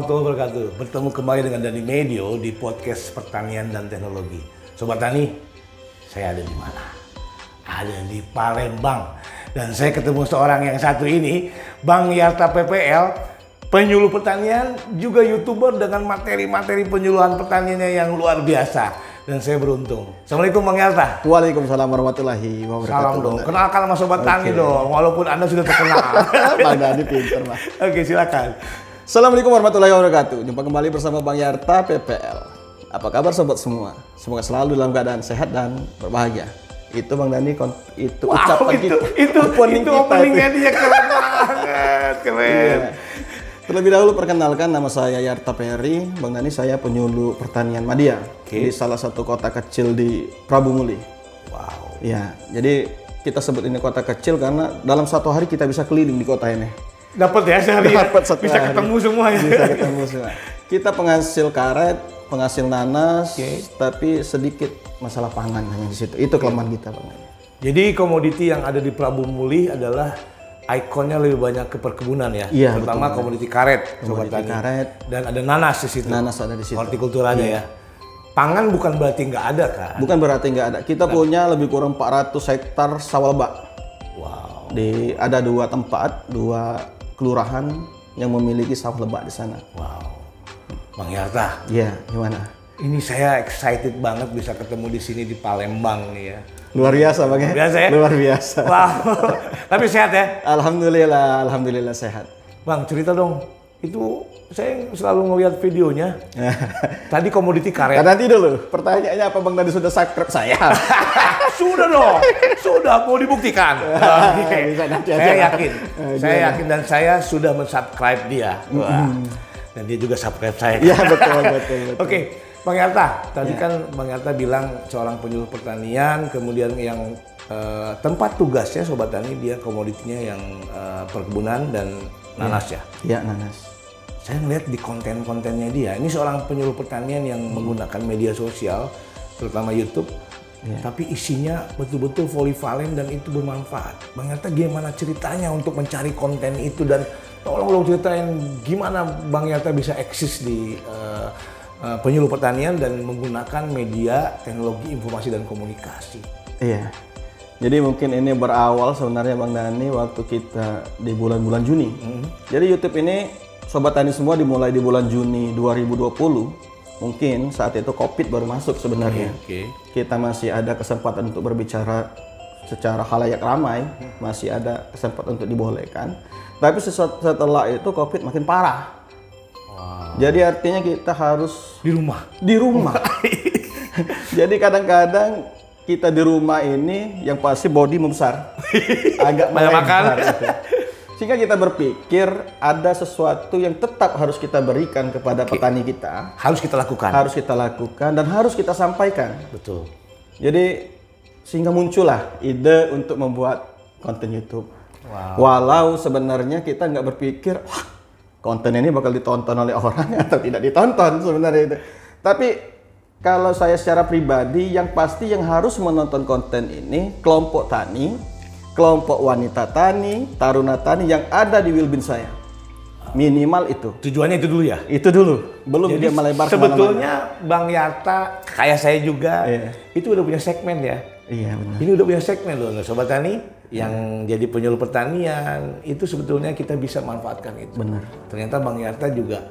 Warahmatullahi wabarakatuh. Bertemu kembali dengan Dani Medio di podcast Pertanian dan Teknologi. Sobat Tani, saya ada di mana? Ada di Palembang. Dan saya ketemu seorang yang satu ini, Bang Yarta PPL, penyuluh pertanian, juga YouTuber dengan materi-materi penyuluhan pertaniannya yang luar biasa. Dan saya beruntung. Assalamualaikum Bang Yarta. Waalaikumsalam warahmatullahi wabarakatuh. Salam dong. Kenalkan sama Sobat Tani dong, walaupun Anda sudah terkenal. Bang Dani pinter, Bang. Oke, silakan. Assalamualaikum warahmatullahi wabarakatuh. Jumpa kembali bersama Bang Yarta PPL. Apa kabar sobat semua? Semoga selalu dalam keadaan sehat dan berbahagia. Itu Bang Dani itu Wow, ucapan itu, kita. itu, Opening itu kita openingnya itu. dia keren banget, keren. Iya. Terlebih dahulu perkenalkan nama saya Yarta Peri. Bang Dani saya penyuluh pertanian Madia Oke. di salah satu kota kecil di Prabu Muli. Wow. Ya, jadi kita sebut ini kota kecil karena dalam satu hari kita bisa keliling di kota ini. Dapat ya sehari ya? Dapat satu Bisa ketemu semuanya. Bisa ketemu semua. Kita penghasil karet, penghasil nanas, Oke. tapi sedikit masalah pangan hanya di situ. Itu kelemahan kita, Bang. Jadi komoditi yang ada di Prabu Muli adalah ikonnya lebih banyak ke perkebunan ya. Iya, Terutama komoditi karet, sobat Komoditi tani. karet. Dan ada nanas di situ. Nanas ada di situ. Hortikulturanya ya. Pangan bukan berarti nggak ada kan? Bukan berarti nggak ada. Kita punya lebih kurang 400 hektar sawah lebak. Wow. Di ada dua tempat, dua kelurahan yang memiliki sawah lebak di sana. Wow. Bang Yarta, Iya, gimana? ini saya excited banget bisa ketemu di sini di Palembang nih ya. Luar biasa, Bang ya? Biasa ya? Luar biasa. Wow. Tapi sehat ya? Alhamdulillah, alhamdulillah sehat. Bang, cerita dong. Itu saya selalu ngeliat videonya. Tadi komoditi karet. Karena nanti dulu, pertanyaannya apa Bang tadi sudah subscribe saya? sudah dong, sudah mau dibuktikan. Bisa nanti saya aja. yakin, Eh, saya yakin dan saya sudah mensubscribe dia. Wah. Dan dia juga subscribe saya. Iya betul betul betul. Oke, Bang Yarta, tadi kan Bang Yarta bilang seorang penyuluh pertanian, kemudian yang eh, tempat tugasnya Sobat Tani dia komoditinya yang eh, perkebunan dan nanas ya. Iya nanas. Saya ngeliat di konten-kontennya dia, ini seorang penyuluh pertanian yang menggunakan media sosial, terutama YouTube, tapi isinya betul-betul volivalen dan itu bermanfaat. Bang Yarta gimana ceritanya untuk mencari konten itu dan tolong dong ceritain gimana Bang Yarta bisa eksis di eh, eh, penyuluh pertanian dan menggunakan media teknologi informasi dan komunikasi. Iya. Jadi mungkin ini berawal sebenarnya Bang Dani waktu kita di bulan-bulan Juni. Jadi YouTube ini Sobat Tani semua dimulai di bulan Juni 2020. Mungkin saat itu COVID baru masuk sebenarnya. Oke. Kita masih ada kesempatan untuk berbicara secara halayak ramai, masih ada kesempatan untuk dibolehkan. Tapi setelah itu COVID makin parah. Jadi artinya kita harus Di rumah. di rumah. Jadi kadang-kadang kita di rumah ini yang pasti body membesar. Agak Banyak makan. gitu. Sehingga kita berpikir ada sesuatu yang tetap harus kita berikan kepada petani kita, Harus kita lakukan. harus kita lakukan dan harus kita sampaikan. Betul. Jadi sehingga muncullah ide untuk membuat konten YouTube. Wow. Walau sebenarnya kita nggak berpikir wah konten ini bakal ditonton oleh orang atau tidak ditonton sebenarnya itu. Tapi kalau saya secara pribadi yang pasti yang harus menonton konten ini kelompok tani, kelompok wanita tani, taruna tani yang ada di Wilbin saya. Minimal itu. Tujuannya itu dulu ya? Itu dulu. Belum dia melebar ke mana-mana. sebetulnya Bang Yarta kayak saya juga Iya. itu udah punya segmen ya. Iya benar. Ini udah punya segmen loh, sobat tani yang jadi penyuluh pertanian itu sebetulnya kita bisa manfaatkan itu. Benar. Ternyata Bang Yarta juga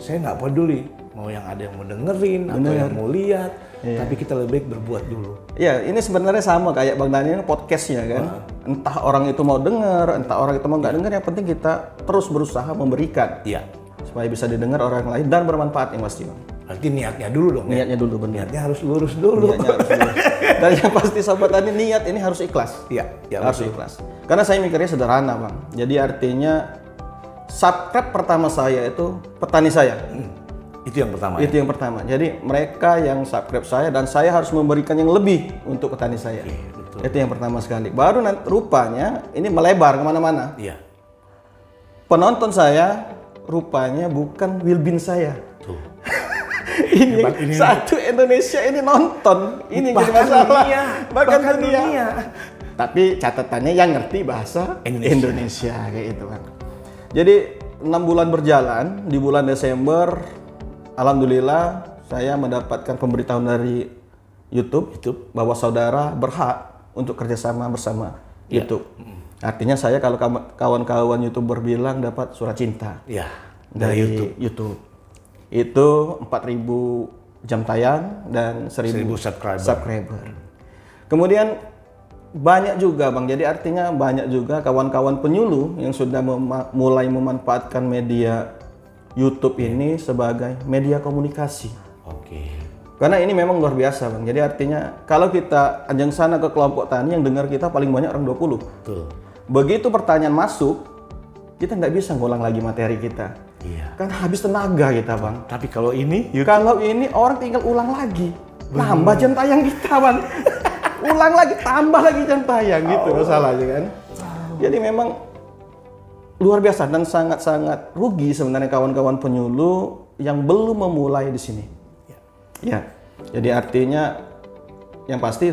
saya nggak peduli mau yang ada yang mau dengerin atau yang mau lihat, Iya. tapi kita lebih baik berbuat dulu. Ya, ini sebenarnya sama kayak Bang Daniel podcastnya kan. Entah orang itu mau denger, entah orang itu mau nggak denger, yang penting kita terus berusaha memberikan Iya. supaya bisa didengar orang lain dan bermanfaat yang pasti Bang. Berarti niatnya dulu dong. ya. Niatnya dulu benar. Niatnya harus lurus dulu. Niatnya harus lurus. Dan yang pasti sobat tani niat ini harus ikhlas. Iya, ya, harus ikhlas. Karena saya mikirnya sederhana Bang. Jadi artinya subscribe pertama saya itu petani saya. Itu yang pertama. ya. Itu yang pertama. Jadi mereka yang subscribe saya dan saya harus memberikan yang lebih untuk petani saya. betul. Itu yang pertama sekali. Baru nanti rupanya ini melebar ke mana-mana. Iya. Penonton saya rupanya bukan Wilbin saya. Tuh. ini, Hebat ini. satu Indonesia ini nonton. Ini jadi Bahkan masalah. dunia. Bahkan, Bahkan dunia. dunia. Tapi catatannya yang ngerti bahasa Indonesia. Indonesia, kayak itu kan. Jadi enam bulan berjalan, di bulan Desember, alhamdulillah saya mendapatkan pemberitahuan dari YouTube, YouTube. bahwa saudara berhak untuk kerjasama bersama YouTube. Artinya saya kalau kawan- kawan-kawan youtuber bilang dapat surat cinta Ya. dari YouTube. Itu 4000 jam tayang dan 1000 1000 subscriber. subscriber. Kemudian banyak juga Bang. Jadi artinya banyak juga kawan-kawan penyuluh yang sudah mema- mulai memanfaatkan media YouTube ini sebagai media komunikasi. Oke. Karena ini memang luar biasa Bang. Jadi artinya kalau kita ajang sana ke kelompok tani yang dengar kita paling banyak orang 20. Betul. Begitu pertanyaan masuk, kita nggak bisa ngulang lagi materi kita. Iya. Kan habis tenaga kita Bang. Tapi kalau ini YouTube Kalau ini orang tinggal ulang lagi. Tambah jam tayang kita, Bang. ulang lagi, tambah lagi jam tayang gitu masalahnya kan. Jadi memang luar biasa dan sangat-sangat rugi sebenarnya kawan-kawan penyuluh yang belum memulai di sini. Ya. Jadi artinya yang pasti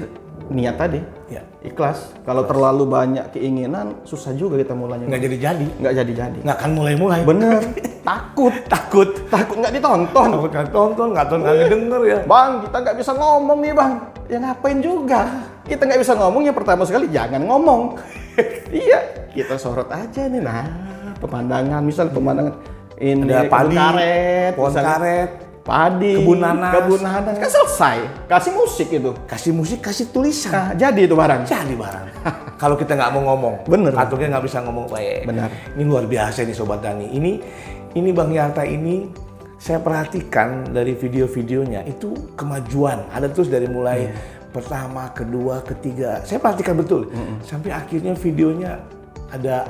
niat tadi ya ikhlas. Kalau terlalu banyak keinginan susah juga kita mulainya. nggak jadi-jadi. Nggak jadi-jadi. Nggak akan mulai-mulai. Bener. Takut. Takut. Takut nggak ditonton. Takut nggak tonton, nggak tonton, nggak denger ya. Bang, kita nggak bisa ngomong nih bang. Ya ngapain juga? Kita nggak bisa ngomong ya pertama sekali jangan ngomong. Iya, kita sorot aja nih. Nah, pemandangan, misal pemandangan ini Ada kebun padi, karet, pohon misalnya karet, padi, kebun nanas. kebun nanas. Kan selesai. Kasih musik itu. kasih musik, kasih tulisan. Nah, jadi itu barang. Jadi barang. Kalau kita nggak mau ngomong, Bener. Kita nggak bisa ngomong baik. Benar. Ini luar biasa nih Sobat Dani. Ini ini Bang Yarta ini saya perhatikan dari video-videonya itu kemajuan. Ada terus dari mulai pertama, kedua, ketiga. Saya perhatikan betul. Sampai akhirnya videonya ada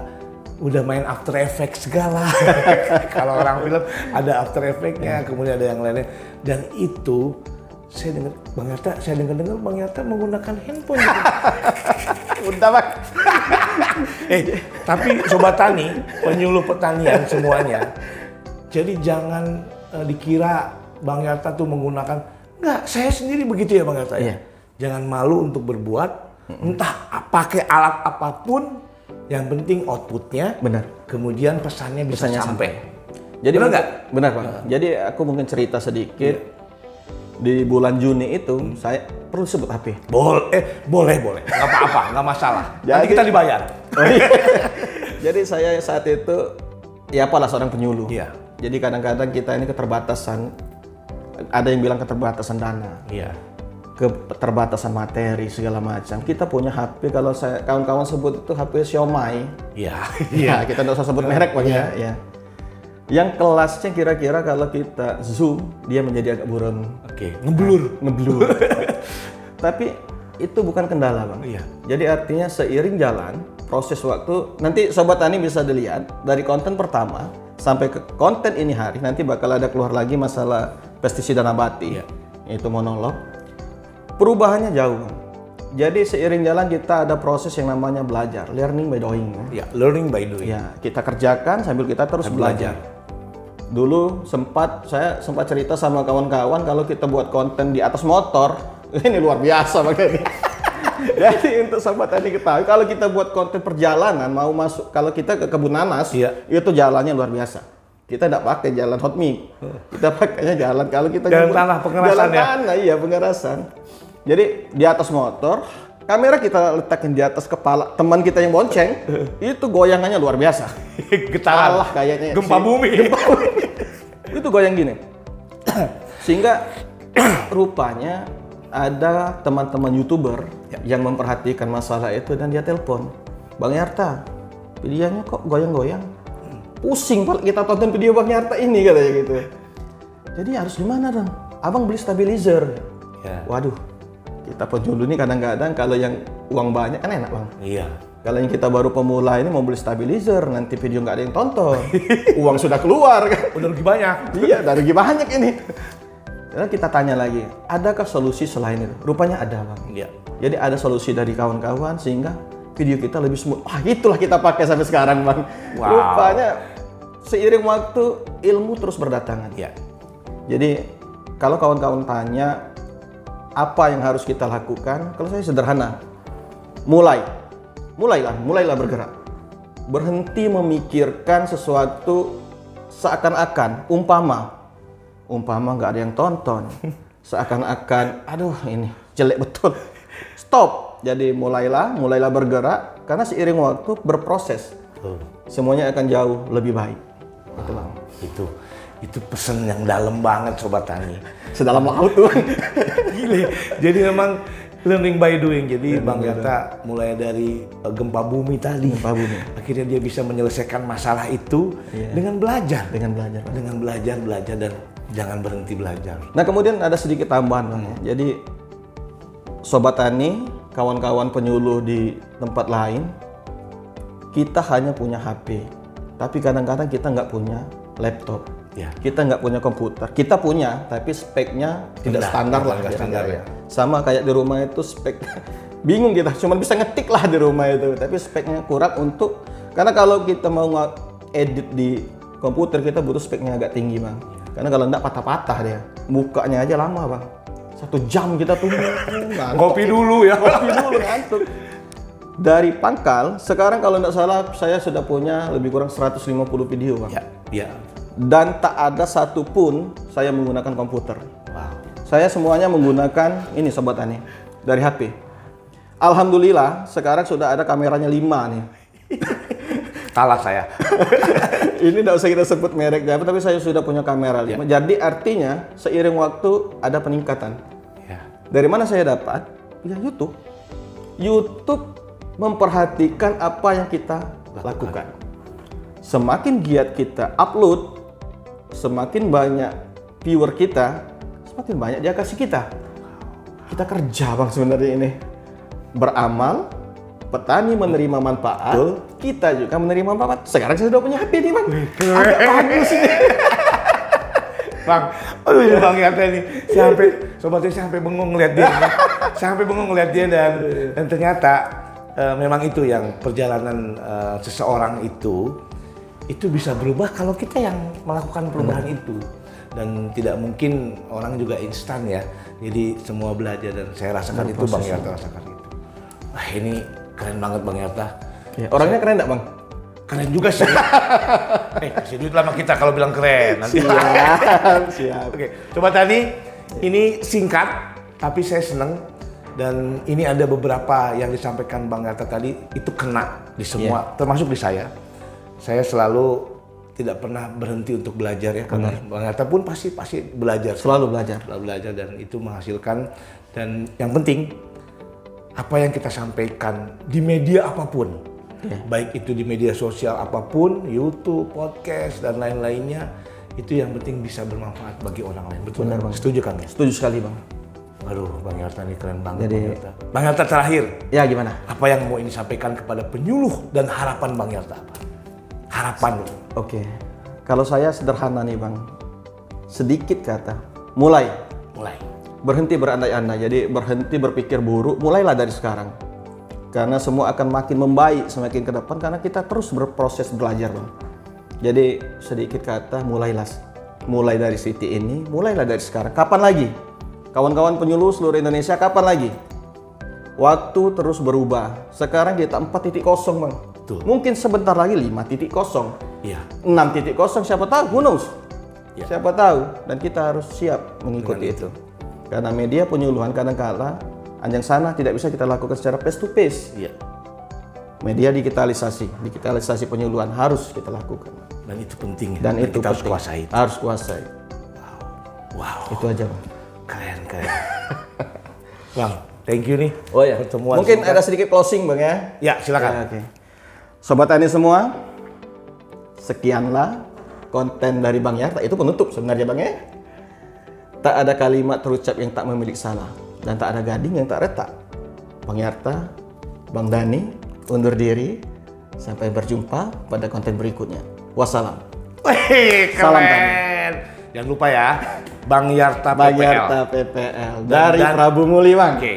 udah main After Effects segala. Kalau orang film ada After Effects-nya, kemudian ada yang lainnya. Dan itu saya dengar Bang Yarta, saya dengar-dengar Bang Yarta menggunakan handphone. Udah bang. Eh, tapi sobat tani, penyuluh pertanian semuanya. Jadi jangan eh, dikira Bang Yarta tuh menggunakan enggak, saya sendiri begitu ya Bang Yarta ya. Jangan malu untuk berbuat entah pakai alat apa pun yang penting outputnya Benar. kemudian pesannya bisa Pesannya sampai. Jadi Benar nggak? Benar pak. Jadi aku mungkin cerita sedikit. Di bulan Juni itu saya perlu sebut HP. Boleh, eh, boleh, boleh. Nggak apa-apa, nggak masalah. Nanti Jadi- kita dibayar. Oh, iya. Jadi saya saat itu ya apalah seorang penyuluh. Iya. Jadi kadang-kadang kita ini keterbatasan ada yang bilang keterbatasan dana, Iya. Keterbatasan materi segala macam. Kita punya HP kalau saya kawan-kawan sebut itu HP Xiaomi. Iya. Iya, kita nggak usah sebut merek Bang ya. ya. Yang kelasnya kira-kira kalau kita zoom dia menjadi agak buron, Oke, ngeblur. ngeblur. Tapi itu bukan kendala bang. Iya. Jadi artinya seiring jalan proses waktu nanti sobat tani bisa dilihat dari konten pertama sampai ke konten ini hari nanti bakal ada keluar lagi masalah pestisida nabati Iya. itu monolog perubahannya jauh jadi seiring jalan kita ada proses yang namanya belajar learning by doing Bang. Ya, learning by doing. ya kita kerjakan sambil kita terus belajar dulu sempat saya sempat cerita sama kawan-kawan kalau kita buat konten di atas motor ini luar biasa ini. Jadi untuk sobat tadi ketahui kalau kita buat konten perjalanan mau masuk kalau kita ke kebun nanas Iya. itu jalannya luar biasa. Kita tidak pakai jalan hot mix. Kita pakainya jalan kalau kita Jalan nyebut- tanah, pengerasan jalan ya? tanah, iya pengerasan. Jadi di atas motor kamera kita letakin di atas kepala teman kita yang bonceng itu goyangannya luar biasa. Getaran. Kalah kayaknya. Gempa Si- bumi. Gempa bumi. itu goyang gini. Sehingga rupanya ada teman-teman youtuber yang memperhatikan masalah itu dan dia telepon, Bang Yarta, videonya kok goyang-goyang? Pusing kita tonton video Bang Yarta ini katanya gitu. Jadi harus gimana dong? Abang beli stabilizer. Ya. Waduh, kita penjulu ini kadang-kadang kalau yang uang banyak kan enak bang. Iya. Kalau yang kita baru pemula ini mau beli stabilizer, nanti video nggak ada yang tonton. Uang sudah keluar kan. Udah rugi banyak. iya, dari rugi banyak ini. Dan kita tanya lagi, adakah solusi selain itu? Rupanya ada bang. Iya. Jadi ada solusi dari kawan-kawan sehingga video kita lebih smooth. Wah itulah kita pakai sampai sekarang bang. Wow. Rupanya seiring waktu ilmu terus berdatangan. Iya. Jadi kalau kawan-kawan tanya apa yang harus kita lakukan, kalau saya sederhana, mulai, mulailah, mulailah bergerak, berhenti memikirkan sesuatu seakan-akan. Umpama umpama nggak ada yang tonton. Seakan-akan aduh ini jelek betul. Stop. Jadi mulailah mulailah bergerak. Karena seiring waktu berproses. Semuanya akan jauh lebih baik itu bang Itu itu pesan yang dalam banget sobat tani. sedalam laut tuh Gile. Jadi memang learning by doing. Jadi Bang Yata mulai dari uh, gempa bumi tadi. Gempa bumi. Akhirnya dia bisa menyelesaikan masalah itu dengan belajar. dengan belajar Bang. Dengan belajar, belajar dan jangan berhenti belajar. Nah kemudian ada sedikit tambahan bang. ya. Jadi sobat tani, kawan-kawan penyuluh di tempat lain, kita hanya punya HP, tapi kadang-kadang kita nggak punya laptop, Ya. kita nggak punya komputer. Kita punya, tapi speknya tidak standar lah. nggak standar ya. Sama kayak di rumah itu spek bingung kita, cuma bisa ngetik lah di rumah itu, tapi speknya kurang untuk karena kalau kita mau edit di komputer kita butuh speknya agak tinggi bang. Karena kalau enggak patah-patah dia, bukanya aja lama bang. Satu jam kita tunggu. ngantuk. Kopi dulu ya. Kopi dulu ngantuk. Dari pangkal, sekarang kalau enggak salah saya sudah punya lebih kurang 150 video bang. Ya, ya. Dan tak ada satupun saya menggunakan komputer. Wow. Saya semuanya menggunakan ini sobat Ani dari HP. Alhamdulillah sekarang sudah ada kameranya 5 nih. Kalah saya. ini tidak usah kita sebut mereknya apa, tapi saya sudah punya kamera 5. Jadi artinya seiring waktu ada peningkatan. Ya. Dari mana saya dapat? Ya YouTube. YouTube memperhatikan apa yang kita lakukan. Semakin giat kita upload, semakin banyak viewer kita, semakin banyak dia kasih kita. Kita kerja bang sebenarnya ini. Beramal, petani menerima manfaat, Betul. kita juga menerima manfaat. Sekarang saya sudah punya HP nih bang. Agak bagus ini. Bang, aduh ini Bang Yata ini sampai sobatnya sampai bengong ngeliat dia, sampai bengong ngeliat dia dan dan ternyata eh, memang itu yang perjalanan eh, seseorang itu itu bisa berubah kalau kita yang melakukan perubahan itu dan tidak mungkin orang juga instan ya. Jadi semua belajar dan saya rasakan itu Bang Yata rasakan itu. Wah ini keren banget Bang Yata. Ya, orangnya keren enggak bang? Keren juga sih. eh kasih duit lah sama kita kalau bilang keren. Nanti Siap, siap. Oke, coba tadi ini singkat, tapi saya seneng dan ini ada beberapa yang disampaikan Bang Gata tadi itu kena di semua, termasuk di saya. Saya selalu tidak pernah berhenti untuk belajar ya, karena Bang Gata pun pasti pasti belajar, Selalu belajar. selalu belajar dan itu menghasilkan dan yang penting apa yang kita sampaikan di media apa pun, baik itu di media sosial apa pun, YouTube, podcast dan lain-lainnya, itu yang penting bisa bermanfaat bagi orang lain. Betul Benar, Bang? Bang. Setuju kan? Setuju sekali bang. Aduh, Bang Yarta ini keren banget. Jadi- Bang Yarta. Bang Yarta terakhir, Ya gimana? apa yang mau ini sampaikan kepada penyuluh dan harapan Bang Yarta apa? Harapan. Oke, kalau saya sederhana nih bang, sedikit kata, mulai Mulai. berhenti berandai-andai, jadi berhenti berpikir buruk, mulailah dari sekarang. Karena semua akan makin membaik semakin ke depan karena kita terus berproses belajar bang. Jadi sedikit kata, mulailah, mulai dari Siti ini, mulailah dari sekarang. Kapan lagi? Kawan-kawan penyuluh seluruh Indonesia, kapan lagi? Waktu terus berubah. Sekarang kita 4.0 bang. Betul. Mungkin sebentar lagi 5.0. Iya. 6.0 siapa tahu, who knows? Ya. Siapa tahu dan kita harus siap mengikuti itu. Karena media penyuluhan kadang-kala anjang sana tidak bisa kita lakukan secara face to face. Iya. Media digitalisasi, digitalisasi penyuluhan harus kita lakukan. Dan itu penting. ya. Dan itu kita harus penting. kuasai. itu. Harus kuasai. Wow. Itu aja, Bang. Keren, keren. bang, thank you nih. Oh ya, Pertemuan mungkin singkat. ada sedikit closing, Bang ya. Ya, silakan. Ya, Oke. Sobat Tani semua, sekianlah konten dari Bang Yarta. Itu penutup sebenarnya Bang ya. Tak ada kalimat terucap yang tak memiliki salah dan tak ada gading yang tak retak. Bang Yarta, Bang Dani, undur diri. Sampai berjumpa pada konten berikutnya. Wassalam. Wih, Salam keren. Jangan lupa ya, Bang Yarta Bang PPL. Yarta PPL dari dan- Prabu Muli Bang. Oke,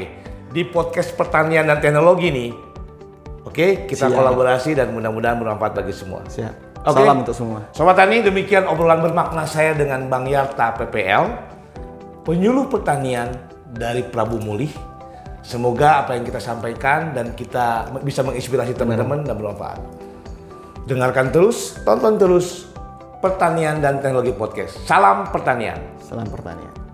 di podcast pertanian dan teknologi nih, oke kita Siap. kolaborasi dan mudah-mudahan bermanfaat bagi semua. Siap. Oke. Salam untuk semua. Sobat Tani, demikian obrolan bermakna saya dengan Bang Yarta PPL, penyuluh pertanian dari Prabu Mulih. Semoga apa yang kita sampaikan dan kita bisa menginspirasi teman-teman dan bermanfaat. Dengarkan terus, tonton terus Pertanian dan Teknologi Podcast. Salam pertanian. Salam pertanian.